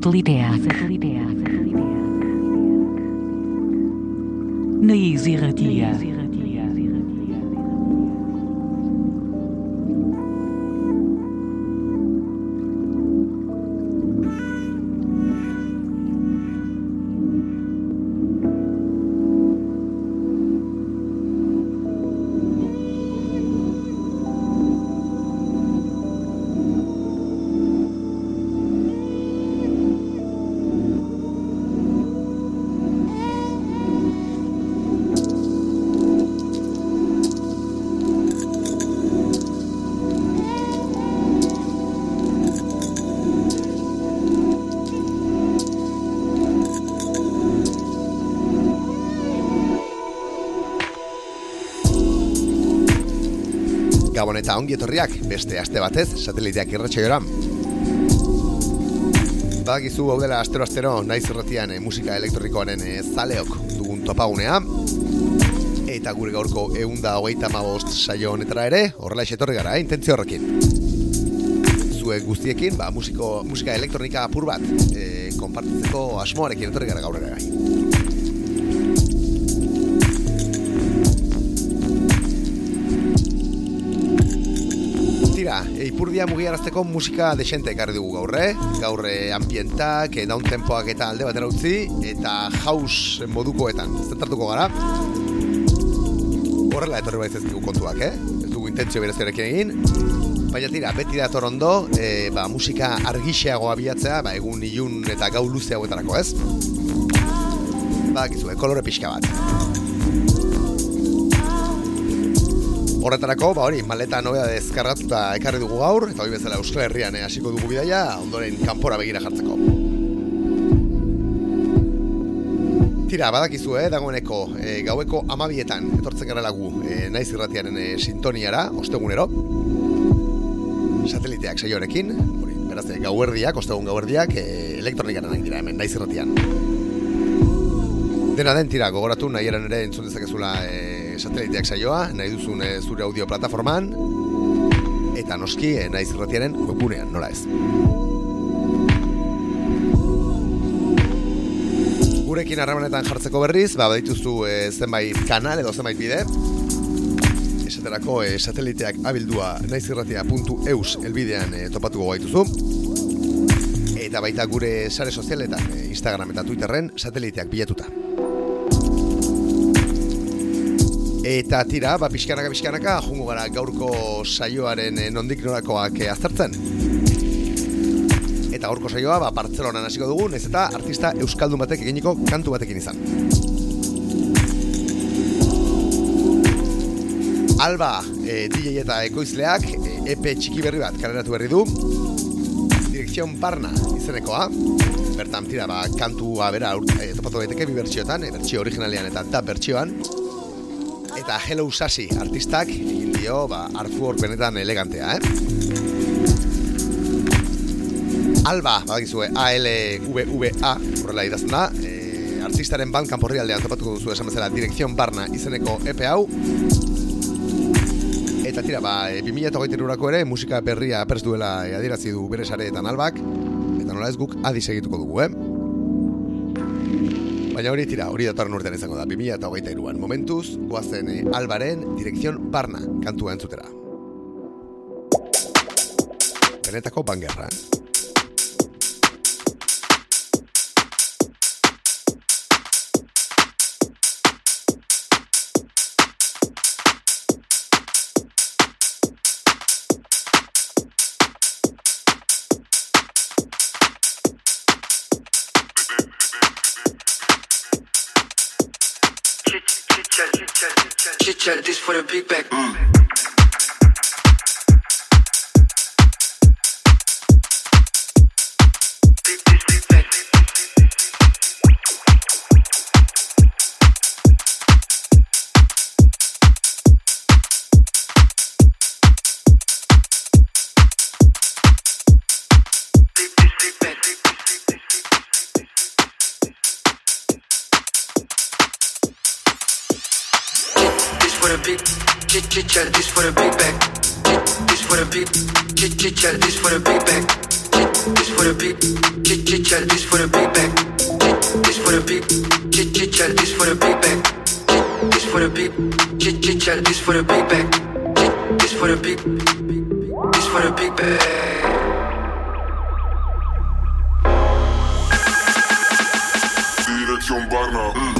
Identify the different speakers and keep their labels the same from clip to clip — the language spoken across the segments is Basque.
Speaker 1: Satelideac. Na Easy Radia.
Speaker 2: Gabon eta ongi etorriak beste aste batez sateliteak irratsaioran. Badakizu hau dela astero astero naiz irratian eh, musika elektronikoaren eh, zaleok dugun topagunea. Eta gure gaurko eunda hogeita mabost saio honetara ere, horrela etorri gara, eh, intentzio horrekin. Zuek guztiekin, ba, musiko, musika elektronika apur bat, eh, konpartitzeko asmoarekin etorri gara gaur ere. Ipurdia mugiarazteko musika desente ekarri dugu gaur, eh? Gaur eh, ambientak, eh, down tempoak eta alde batera utzi, eta house modukoetan, zentartuko gara. Horrela etorri baiz ez dugu kontuak, eh? Ez dugu intentzio bereziorekin egin. Baina tira, beti dator ondo, eh, ba, musika argixeago abiatzea, ba, egun ilun eta gau luze hauetarako, ez? Badakizu, eh, kolore pixka bat. Horretarako, ba hori, maleta nobea deskargatuta ekarri dugu gaur, eta hori bezala Euskal Herrian eh, hasiko dugu bidaia, ondoren kanpora begira jartzeko. Tira, badakizu, eh, dagoeneko, eh, gaueko amabietan, etortzen gara gu, eh, naiz irratiaren eh, sintoniara, ostegunero, sateliteak saioarekin, hori, beraz, eh, gauerdiak, ostegun gauerdiak, eh, elektronikaren nahi dira hemen, naiz irratian. Dena den tira, gogoratu nahi eran ere entzun dezakezula e, sateliteak saioa, nahi duzun e, zure audio plataforman, eta noski e, naiz irratiaren webgunean, nola ez. Gurekin harremanetan jartzeko berriz, ba, badituzu e, zenbait kanal edo zenbait bide, esaterako e, sateliteak abildua naizirratia.eus elbidean e, topatuko gaituzu, eta baita gure sare sozialetan, e, Instagram eta Twitterren sateliteak bilatuta. Eta tira, ba, pixkanaka, pixkanaka, jungo gara gaurko saioaren eh, nondik norakoak eh, aztertzen. Eta gaurko saioa, ba, Bartzelonan hasiko dugu, nez eta artista Euskaldun batek eginiko kantu batekin izan. Alba, e, DJ eta ekoizleak, e, EP txiki berri bat kaleratu berri du. Direkzion Barna izenekoa. Bertan, tira, ba, kantua bera e, topatu daiteke bi bertxiotan, e, bertxio originalean eta da bertxioan eta Hello Sasi artistak egin dio ba, artwork benetan elegantea, eh? Alba, badakizue, A-L-V-V-A, horrela idazten da, e, artistaren band kanporri aldean topatuko duzu esan bezala Direkzion Barna izeneko EP hau, Eta tira, ba, e, 2008 urako ere musika berria prest duela e, adierazi du bere sareetan albak, eta nola ez guk adi segituko dugu, eh? Baina hori tira, hori datorren urtean izango da, 2008 eruan. Momentuz, guazen eh, albaren direkzion barna kantua entzutera. Benetako bangerra, eh?
Speaker 3: Chit chat, this for the big back. Mm. chit chat, this for the big
Speaker 4: bag. This for the big, chit chit chat, this for the big bag. This for the big, chit chit chat, this for the big bag. This for the big, chit chit chat, this for the big bag. This for the big, chit-chat, this for the big bag. This for the big, this for the big bag.
Speaker 5: Direction Barna.
Speaker 3: Mm.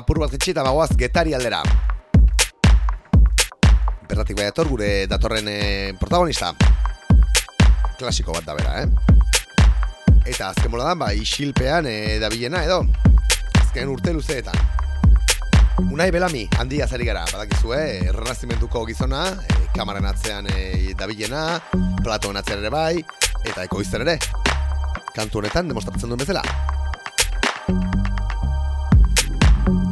Speaker 3: apur bat jitsi eta bagoaz getari aldera. Bertatik bai dator gure datorren eh, protagonista. Klasiko bat da bera, eh?
Speaker 2: Eta azken boladan, ba, isilpean eh, dabilena edo. Azken urte luzeetan. Unai Belami, handia zari gara, badakizu, eh? Errenazimentuko gizona, eh, kamaren atzean eh, dabilena, platon atzean ere bai, eta ekoizten ere. Kantu honetan demostratzen duen bezala.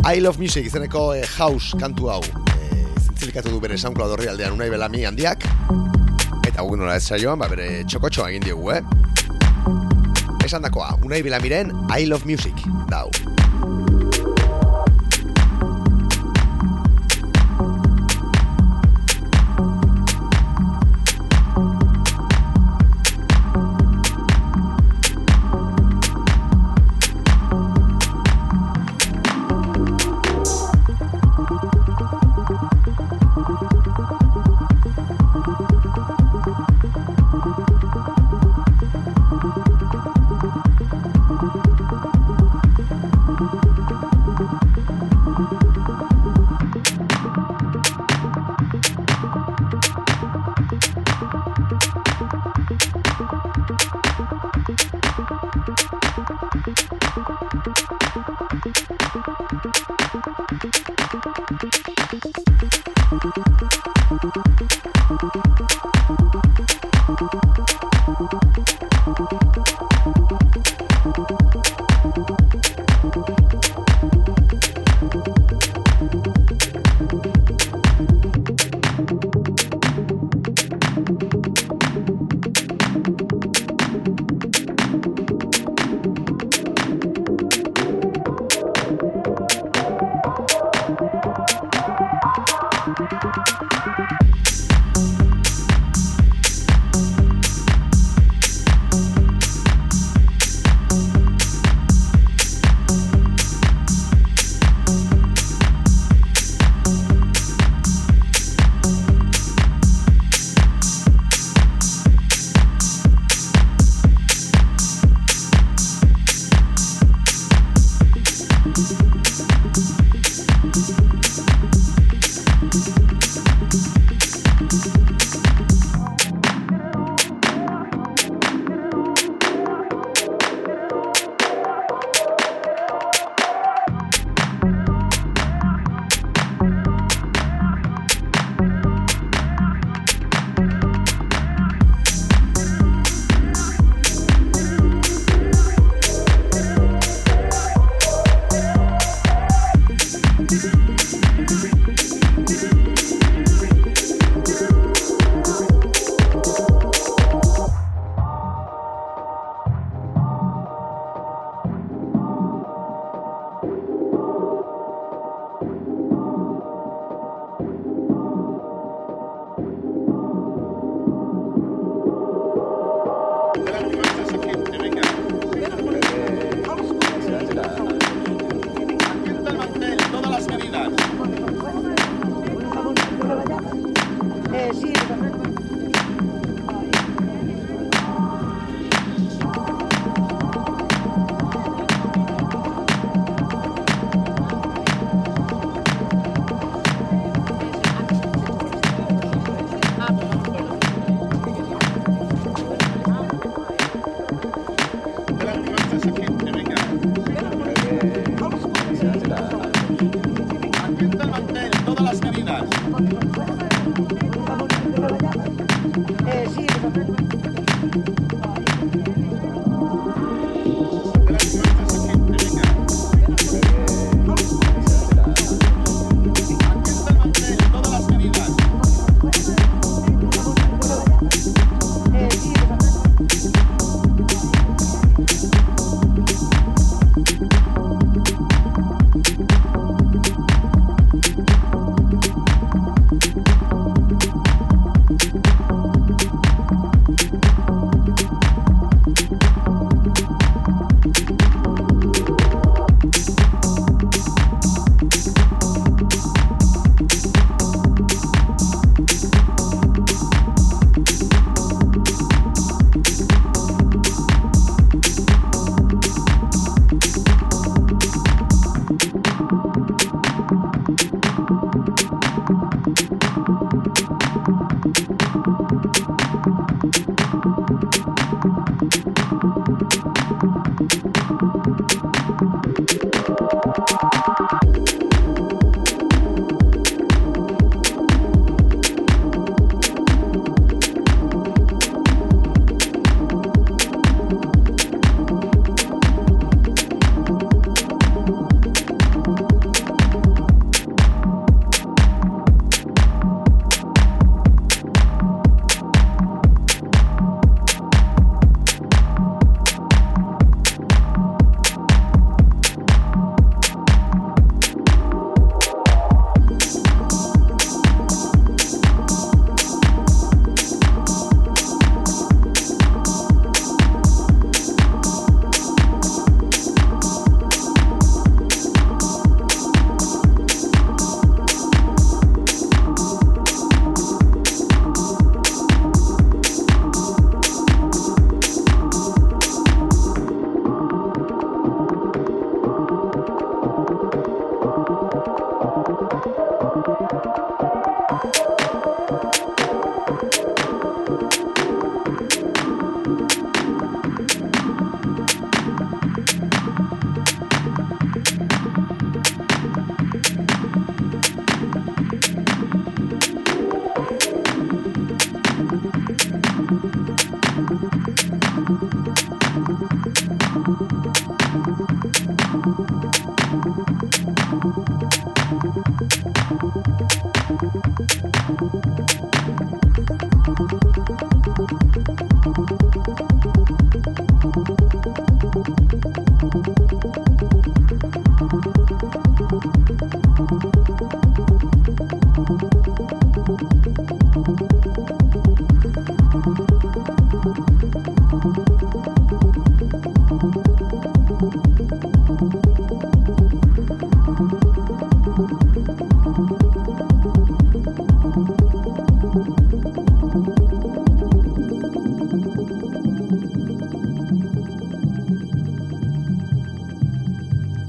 Speaker 2: I Love Music izeneko e, house kantu hau. E, zintzilikatu du bere SoundCloud horri aldean Unai Belami handiak. Eta gugun nola ez saioan, ba, bere txokotxoa egin diogu, eh? Esan dakoa, Unai Belamiren I Love Music, dau.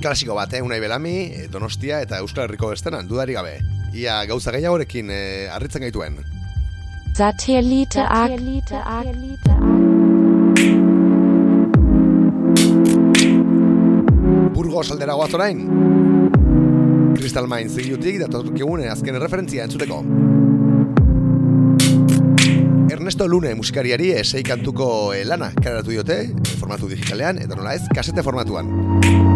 Speaker 2: Klasiko bat, eh? Unai Belami, eh, Donostia eta Euskal Herriko estenan, dudari gabe. Ia gauza gehiagorekin eh, harritzen gaituen.
Speaker 6: Satellite
Speaker 2: Burgos aldera goaz orain. Crystal Mines zigilutik datotuk egune azken referentzia entzuteko. Ernesto Lune musikariari esei kantuko eh, lana kareratu diote, eh, formatu digitalean, eta nola ez, kasete formatuan.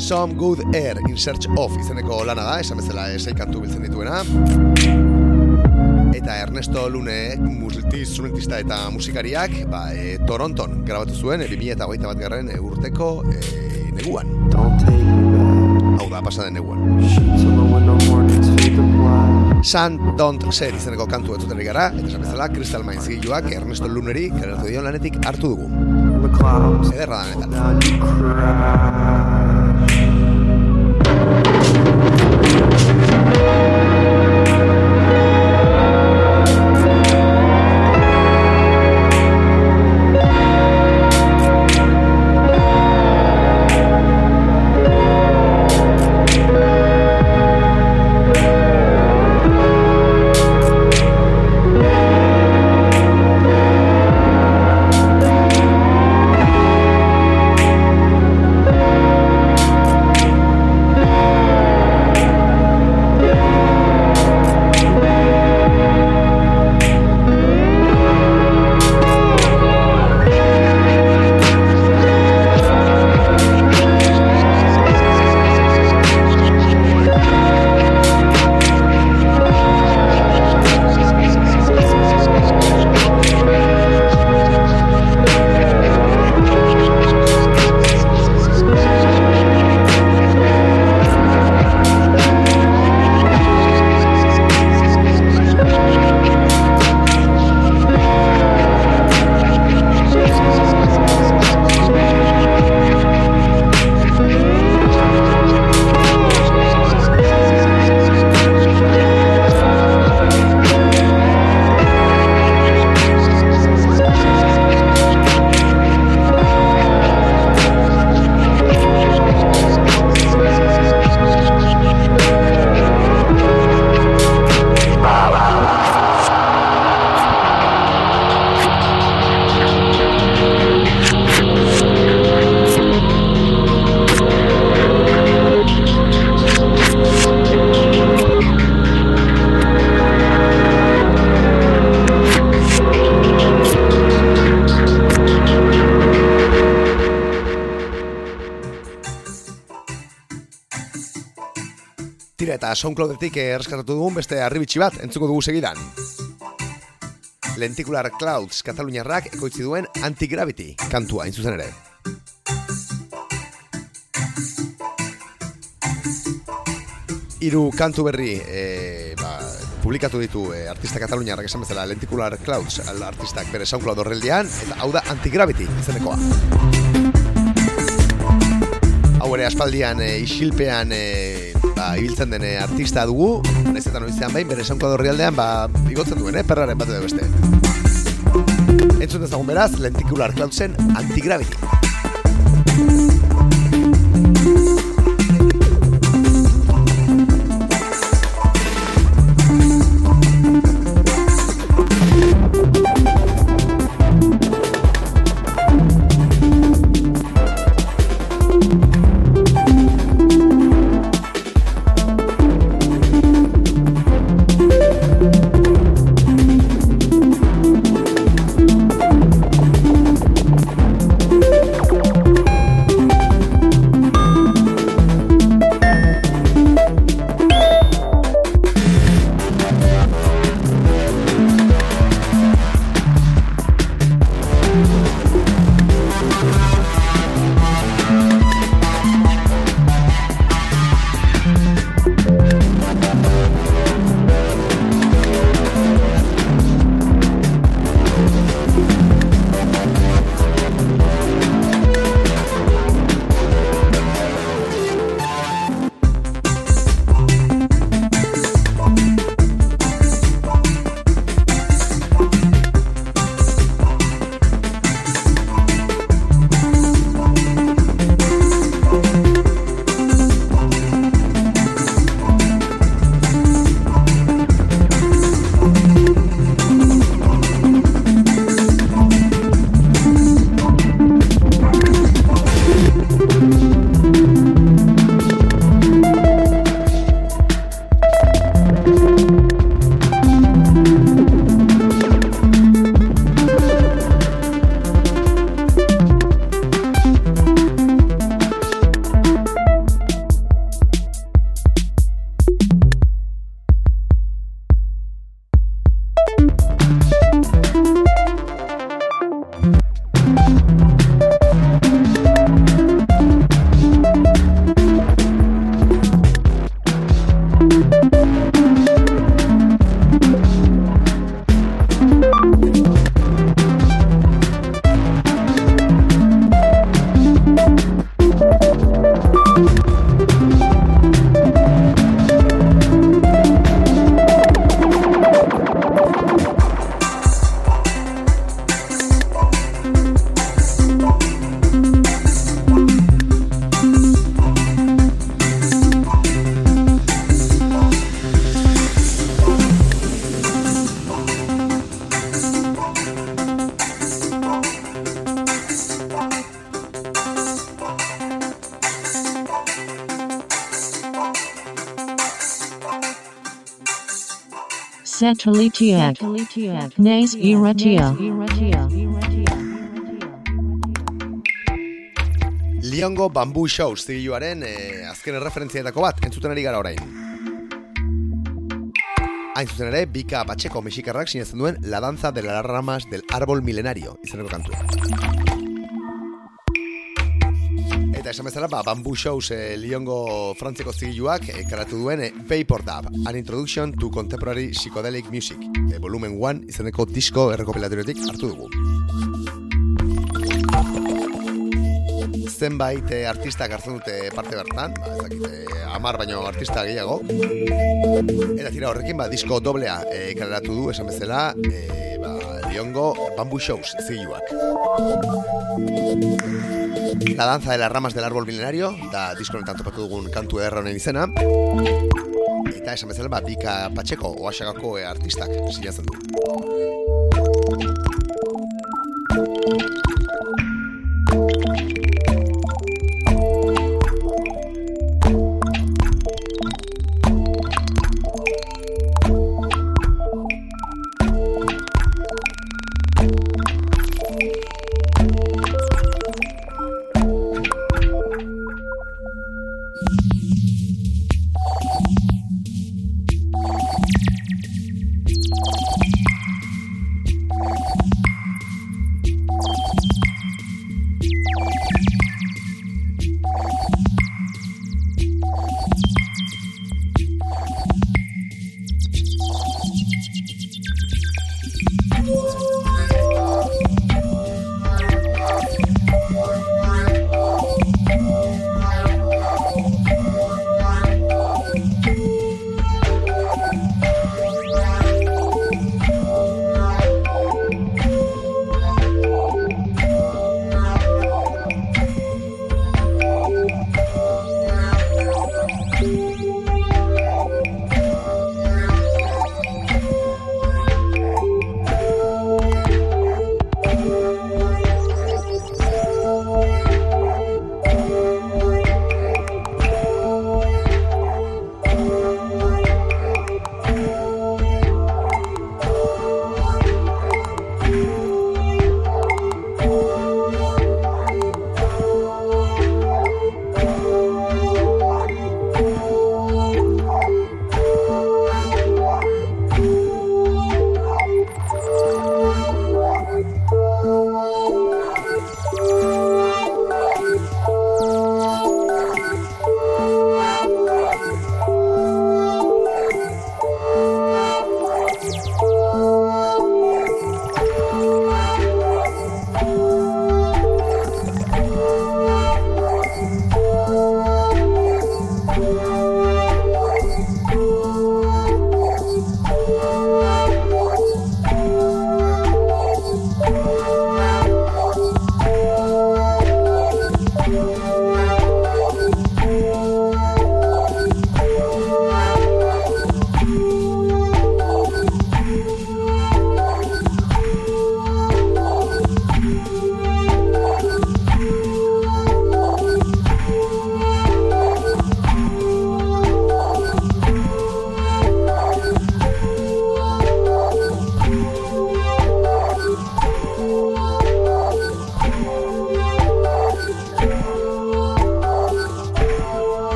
Speaker 2: Some Good Air in Search of izeneko lana da, esan bezala esei kantu biltzen dituena. Eta Ernesto Lune multi-instrumentista eta musikariak ba, e, Toronton grabatu zuen e, 2008 bat garren urteko e, neguan. Hau da, pasaden neguan. Sun Don't Set izeneko kantu entzuten ari gara, eta esan bezala Crystal Mines zigiluak Ernesto Luneri kareratu dion lanetik hartu dugu. Ederra da netan. Eta SoundCloudetik erreskatatu dugun beste arribitsi bat entzuko dugu segidan. Lenticular Clouds Kataluniarrak ekoitzi duen Antigravity kantua hain zuzen ere. Hiru kantu berri e, ba, publikatu ditu e, artista kataluniarrak esan bezala Lenticular Clouds al- artistak bere SoundCloud horreldian eta hau da Antigravity izenekoa. Hau ere aspaldian e, isilpean e, ba, ibiltzen den e, artista dugu, naiz eta noizean bain bere SoundCloud horrialdean ba, igotzen duen, eh, perraren bat edo beste. Entzun dezagun beraz, Lenticular Cloudsen Antigravity.
Speaker 7: Satelitiak. Nes Iratia.
Speaker 2: Liongo Bamboo Shows zigiluaren eh, azken erreferentzietako bat, entzuten ari gara orain. Hain zuzen ere, Bika Patxeko mexikarrak sinetzen duen La danza de las ramas del árbol milenario, izeneko kantua. Eta esan bezala, ba, Bamboo Shows eh, Liongo frantziako zigiluak eh, karatu duen eh, Vapor Dub, An Introduction to Contemporary Psychedelic Music, eh, volumen 1 izeneko disko errekopilatoriotik hartu dugu. zenbait eh, artistak hartzen dute parte bertan, ba, ez dakit, eh, amar baino artista gehiago. Eta tira horrekin, ba, disko doblea eh, kaleratu du, esan bezala, eh, ba, Liongo Bamboo Shows zigiluak. La danza de las ramas del árbol milenario, da disko honetan topatu dugun kantu ederra honen izena. Eta esan bezala, ba, Bika Patxeko, oaxagako eh, artistak sinatzen du.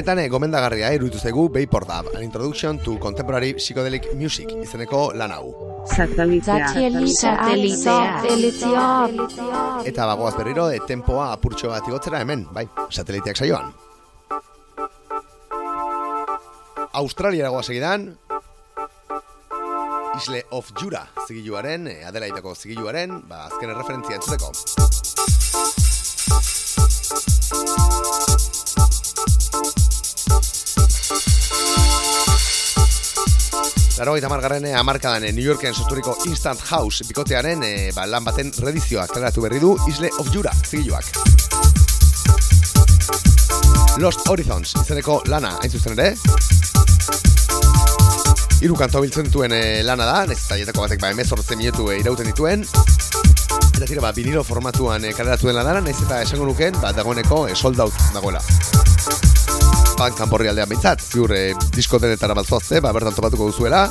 Speaker 2: Benetan gomendagarria iruditu zaigu Vapor Dub, An Introduction to Contemporary Psychedelic Music, izeneko lan hau. Eta bagoaz berriro, e, tempoa apurtxo bat igotzera hemen, bai, sateliteak saioan. Australia dagoa segidan, Isle of Jura zigiluaren, e, Adelaideko zigiluaren, ba, azken referentzia entzuteko. Laro eta margarren amarkadan New Yorken sorturiko Instant House bikotearen e, ba, lan baten redizioa klaratu berri du Isle of Jura zigiluak. Lost Horizons izeneko lana hain zuzen ere. Hiru kanto biltzen dituen e, lana da, nez eta jetako batek ba, emezortzen minutu e, irauten dituen. Eta tira, ba, vinilo formatuan e, kaleratu den lanara, nez eta esango nuken, ba, dagoeneko e, sold out dagoela. Europan kanporri aldean bintzat, ziur e, disko denetara bat zoazte, ba, bertan topatuko duzuela,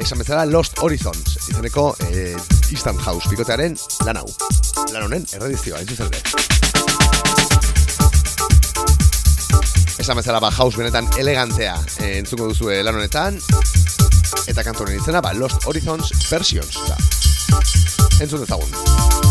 Speaker 2: esan bezala Lost Horizons, izeneko e, Instant House bikotearen lan hau. Lan honen, erredizioa, ez zuzen. Esan bezala, ba, house benetan elegantea e, entzuko duzue lan honetan, eta kantu honen izena, ba, Lost Horizons Versions, da. Entzun dezagun.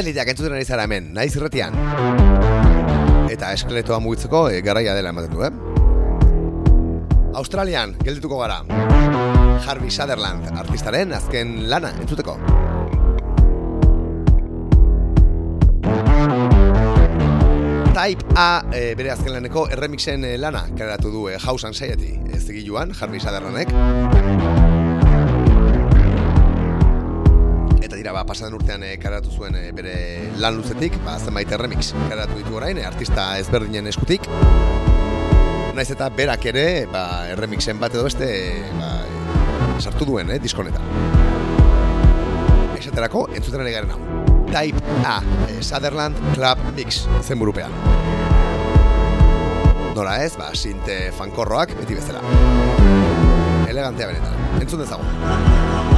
Speaker 2: Sateliteak entzuten ari zara hemen, naiz irretian. Eta eskeletoa mugitzeko e, garaia dela ematen du, eh? Australian, geldituko gara. Harvey Sutherland, artistaren azken lana entzuteko. Type A e, bere azken laneko erremixen e, lana kareratu du e, House Anxiety ez zigiluan, Harvey Sutherlandek. Ba, pasaden urtean e, kareratu zuen e, bere lan luzetik, ba, zenbait erremix kareratu ditu orain, e, artista ezberdinen eskutik. Naiz eta berak ere, ba, erremixen bat edo beste, ba, sartu duen, eh, diskonetan. Esaterako, entzuten ari garen hau. Type A, eh, Sutherland Club Mix, zen burupean. Nora ez, ba, sinte fankorroak beti bezala. Elegantea benetan. Entzun dezagun.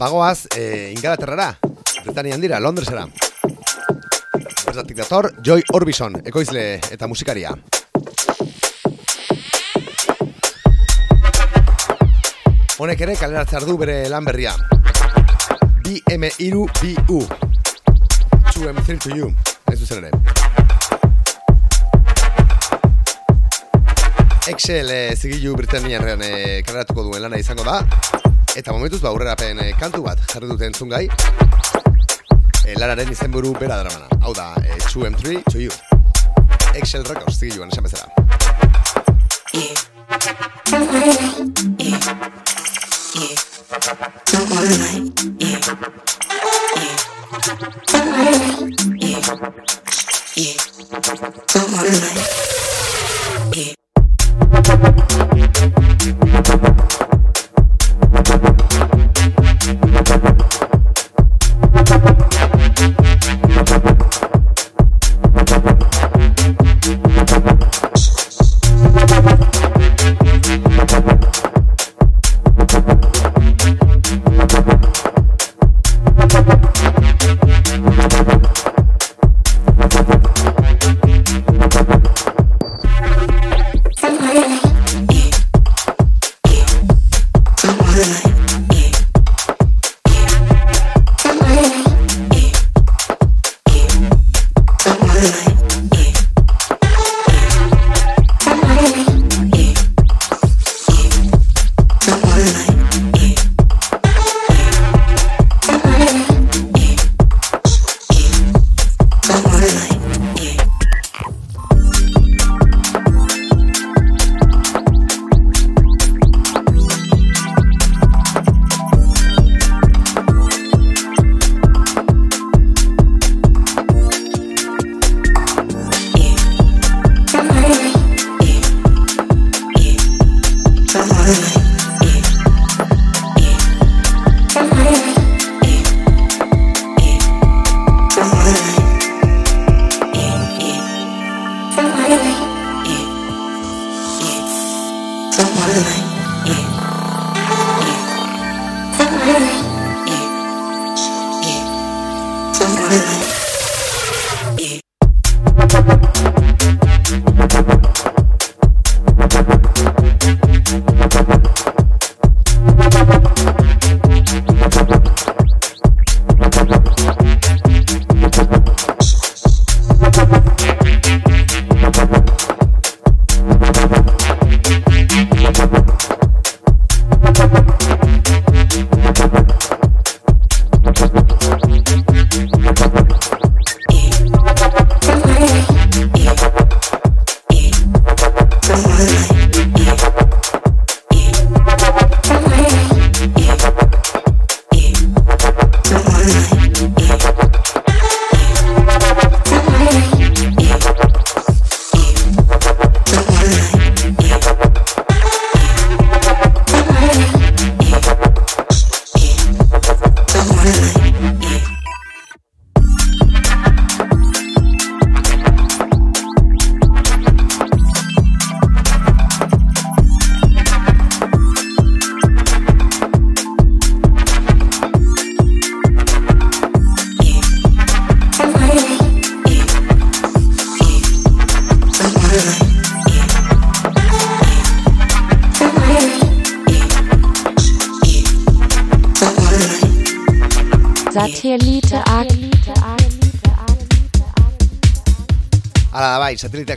Speaker 2: Bagoaz, e, Ingalaterrara, Britanian dira, Londresera. Bertatik dator, Joy Orbison, ekoizle eta musikaria. Honek ere kaleratzea du bere lan berria. BM2BU. 2M3 to you. Ez duzen ere. Excel e, zigilu Britaniarrean e, kaleratuko duen lana izango da. Eta momentuz ba aurrerapen e, kantu bat jarri dute entzungai. E, lanaren izenburu bera daramana. Hau da, e, 2M3 to you. Excel Records zigiluan esan bezala. Hala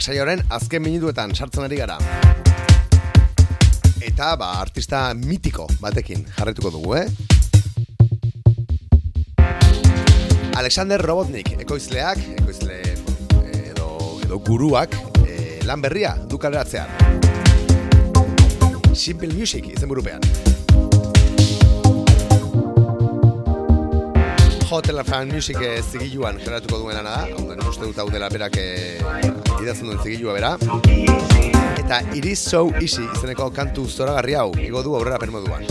Speaker 2: saioaren azken minutuetan sartzen ari gara. Eta, ba, artista mitiko batekin jarretuko dugu, eh? Alexander Robotnik, ekoizleak, ekoizle edo, edo guruak, e, lan berria du kaleratzean. Simple Music izen burupean. Hotel and Fan Music e, zigiluan generatuko duen lana da, da, uste dut hau dela berak e, idazten duen zigilua bera. Eta It is so easy izeneko kantu zoragarri hau, igo du aurrera permoduan.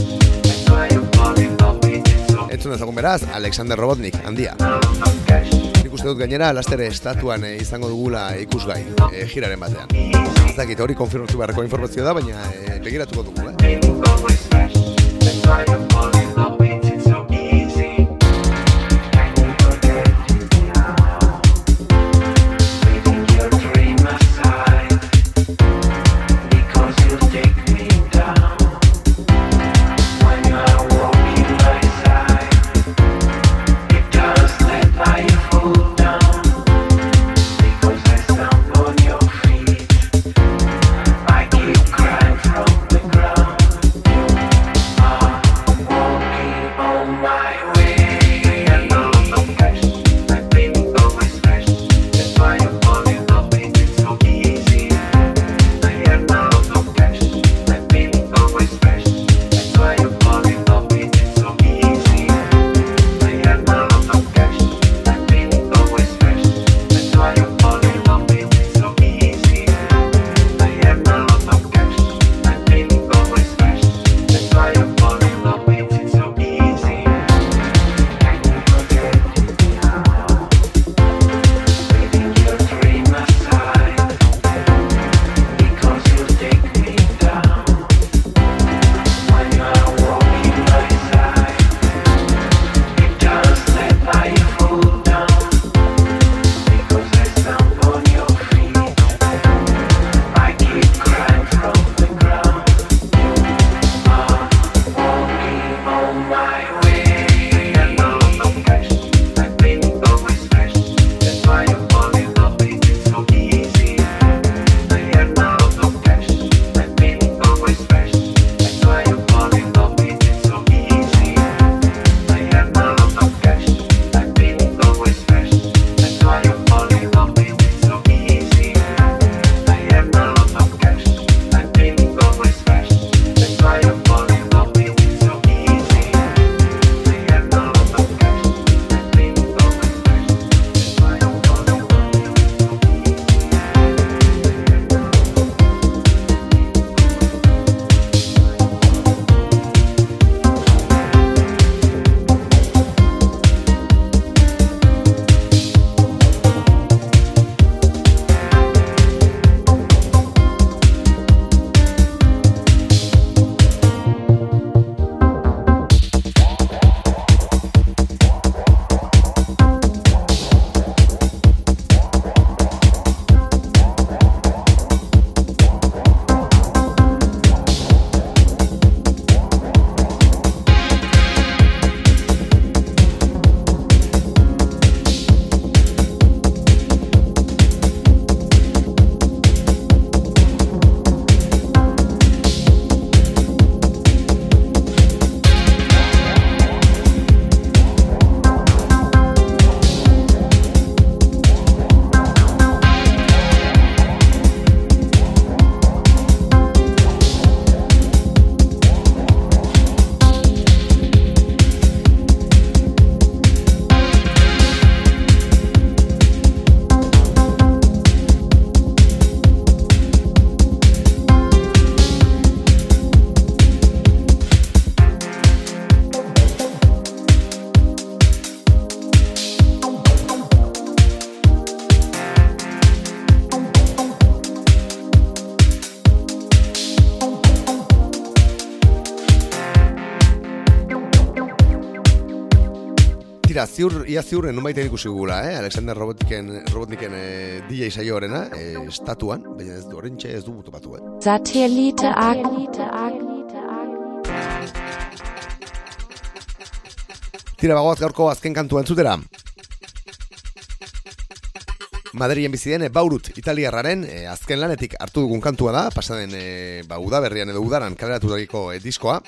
Speaker 2: Entzun ezagun beraz, Alexander Robotnik, handia. Nik uste dut gainera, lastere estatuan e, izango dugula ikusgai, e, jiraren batean. Ez dakit, hori konfirmatu beharreko informazio da, baina e, begiratuko dugu, eh? Ziur, ia ziur, nunbait ikusi gugula, eh? Alexander Robotniken, Robotniken eh, DJ saio horrena, eh, estatuan, baina ez du horrentxe ez du mutu batu, eh?
Speaker 6: Satellite Ag.
Speaker 2: Tira, bagoaz gaurko azken kantua entzutera. Madrien bizi den, eh, Baurut, italiarraren, eh, azken lanetik hartu dugun kantua da, pasaden eh, ba, udaberrian edo udaran kaleratu dakiko eh, diskoa.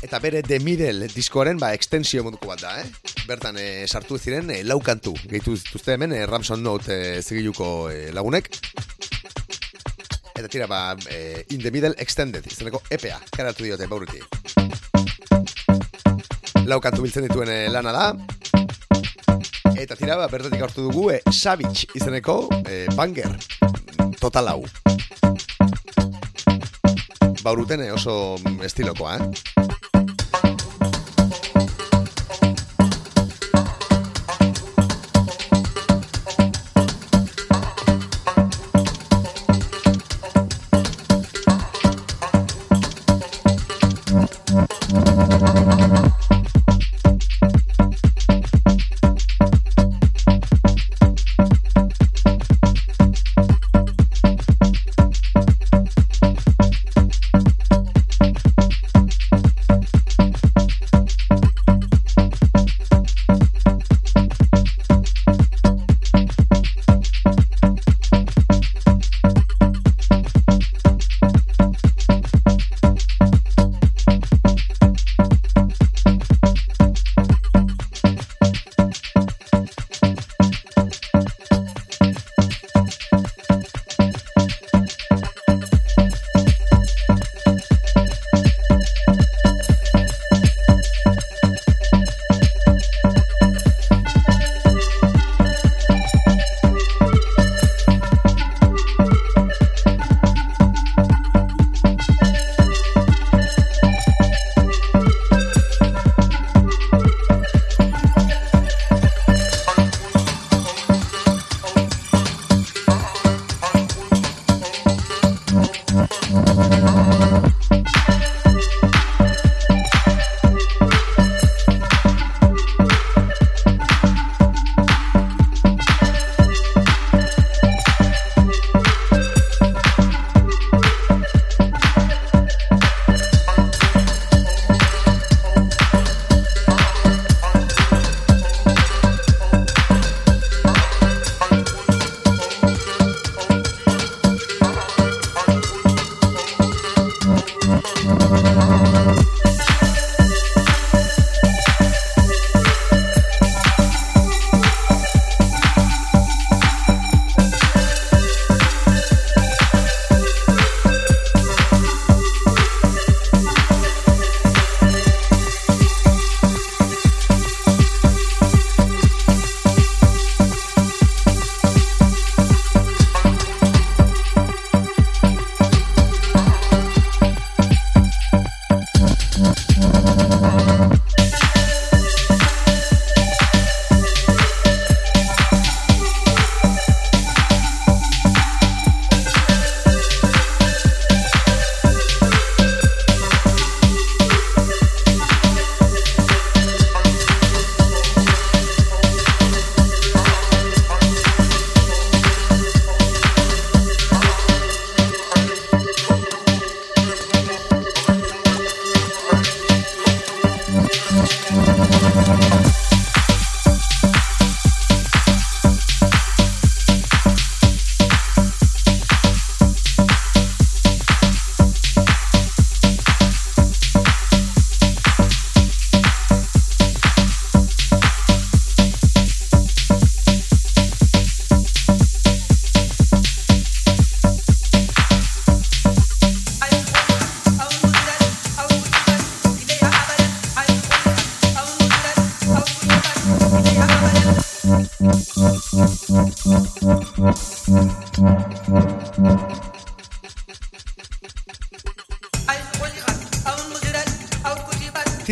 Speaker 2: Eta bere The Middle diskoaren ba, extensio moduko bat da, eh? Bertan eh, sartu ziren eh, lau kantu. Gehitu dituzte hemen eh, Ramson Note eh, zigiluko eh, lagunek. Eta tira, ba, eh, In the Middle Extended, izeneko EPA, karatu diote bauruti. Lau kantu biltzen dituen eh, lana da. Eta tira, ba, bertatik hartu dugu eh, Savage izeneko eh, banger. Total hau. Bauruten eh, oso mm, estilokoa, eh?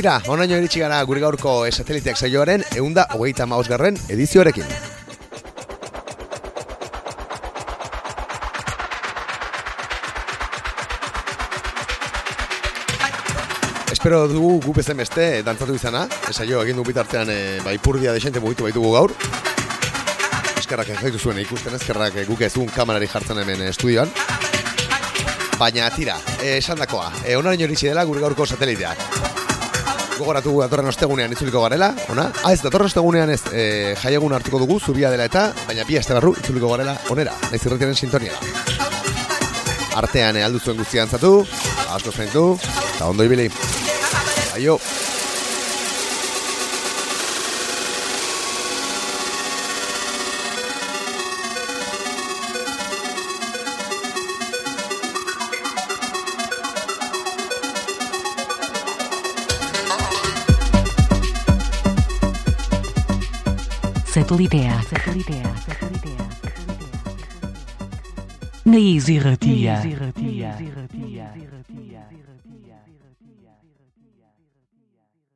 Speaker 2: Tira, onaino iritsi gara gure gaurko sateliteak saioaren eunda hogeita mausgarren edizioarekin. Espero dugu gu bezen beste dantzatu izana, esaio egin du bitartean e, ba, ipurdia desente mugitu baitugu gaur. Eskerrak egaitu zuen ikusten, eskerrak eh, guk ez dugun kamerari jartzen hemen eh, estudioan. Baina tira, eh, esan dakoa, e, onaren iritsi dela gure gaurko sateliteak. Gogoratu datorren ostegunean itzuliko garela, ona? Ah, ez, datorren ostegunean ez, e, jaiegun hartuko dugu, zubia dela eta, baina bi aste barru itzuliko garela, onera, naiz irretiaren sintonia. Artean, e, aldu zuen guztian zatu, asko zaintu, eta ondo ibili. Aio!
Speaker 1: Satelliteac. Na Easy Ratia.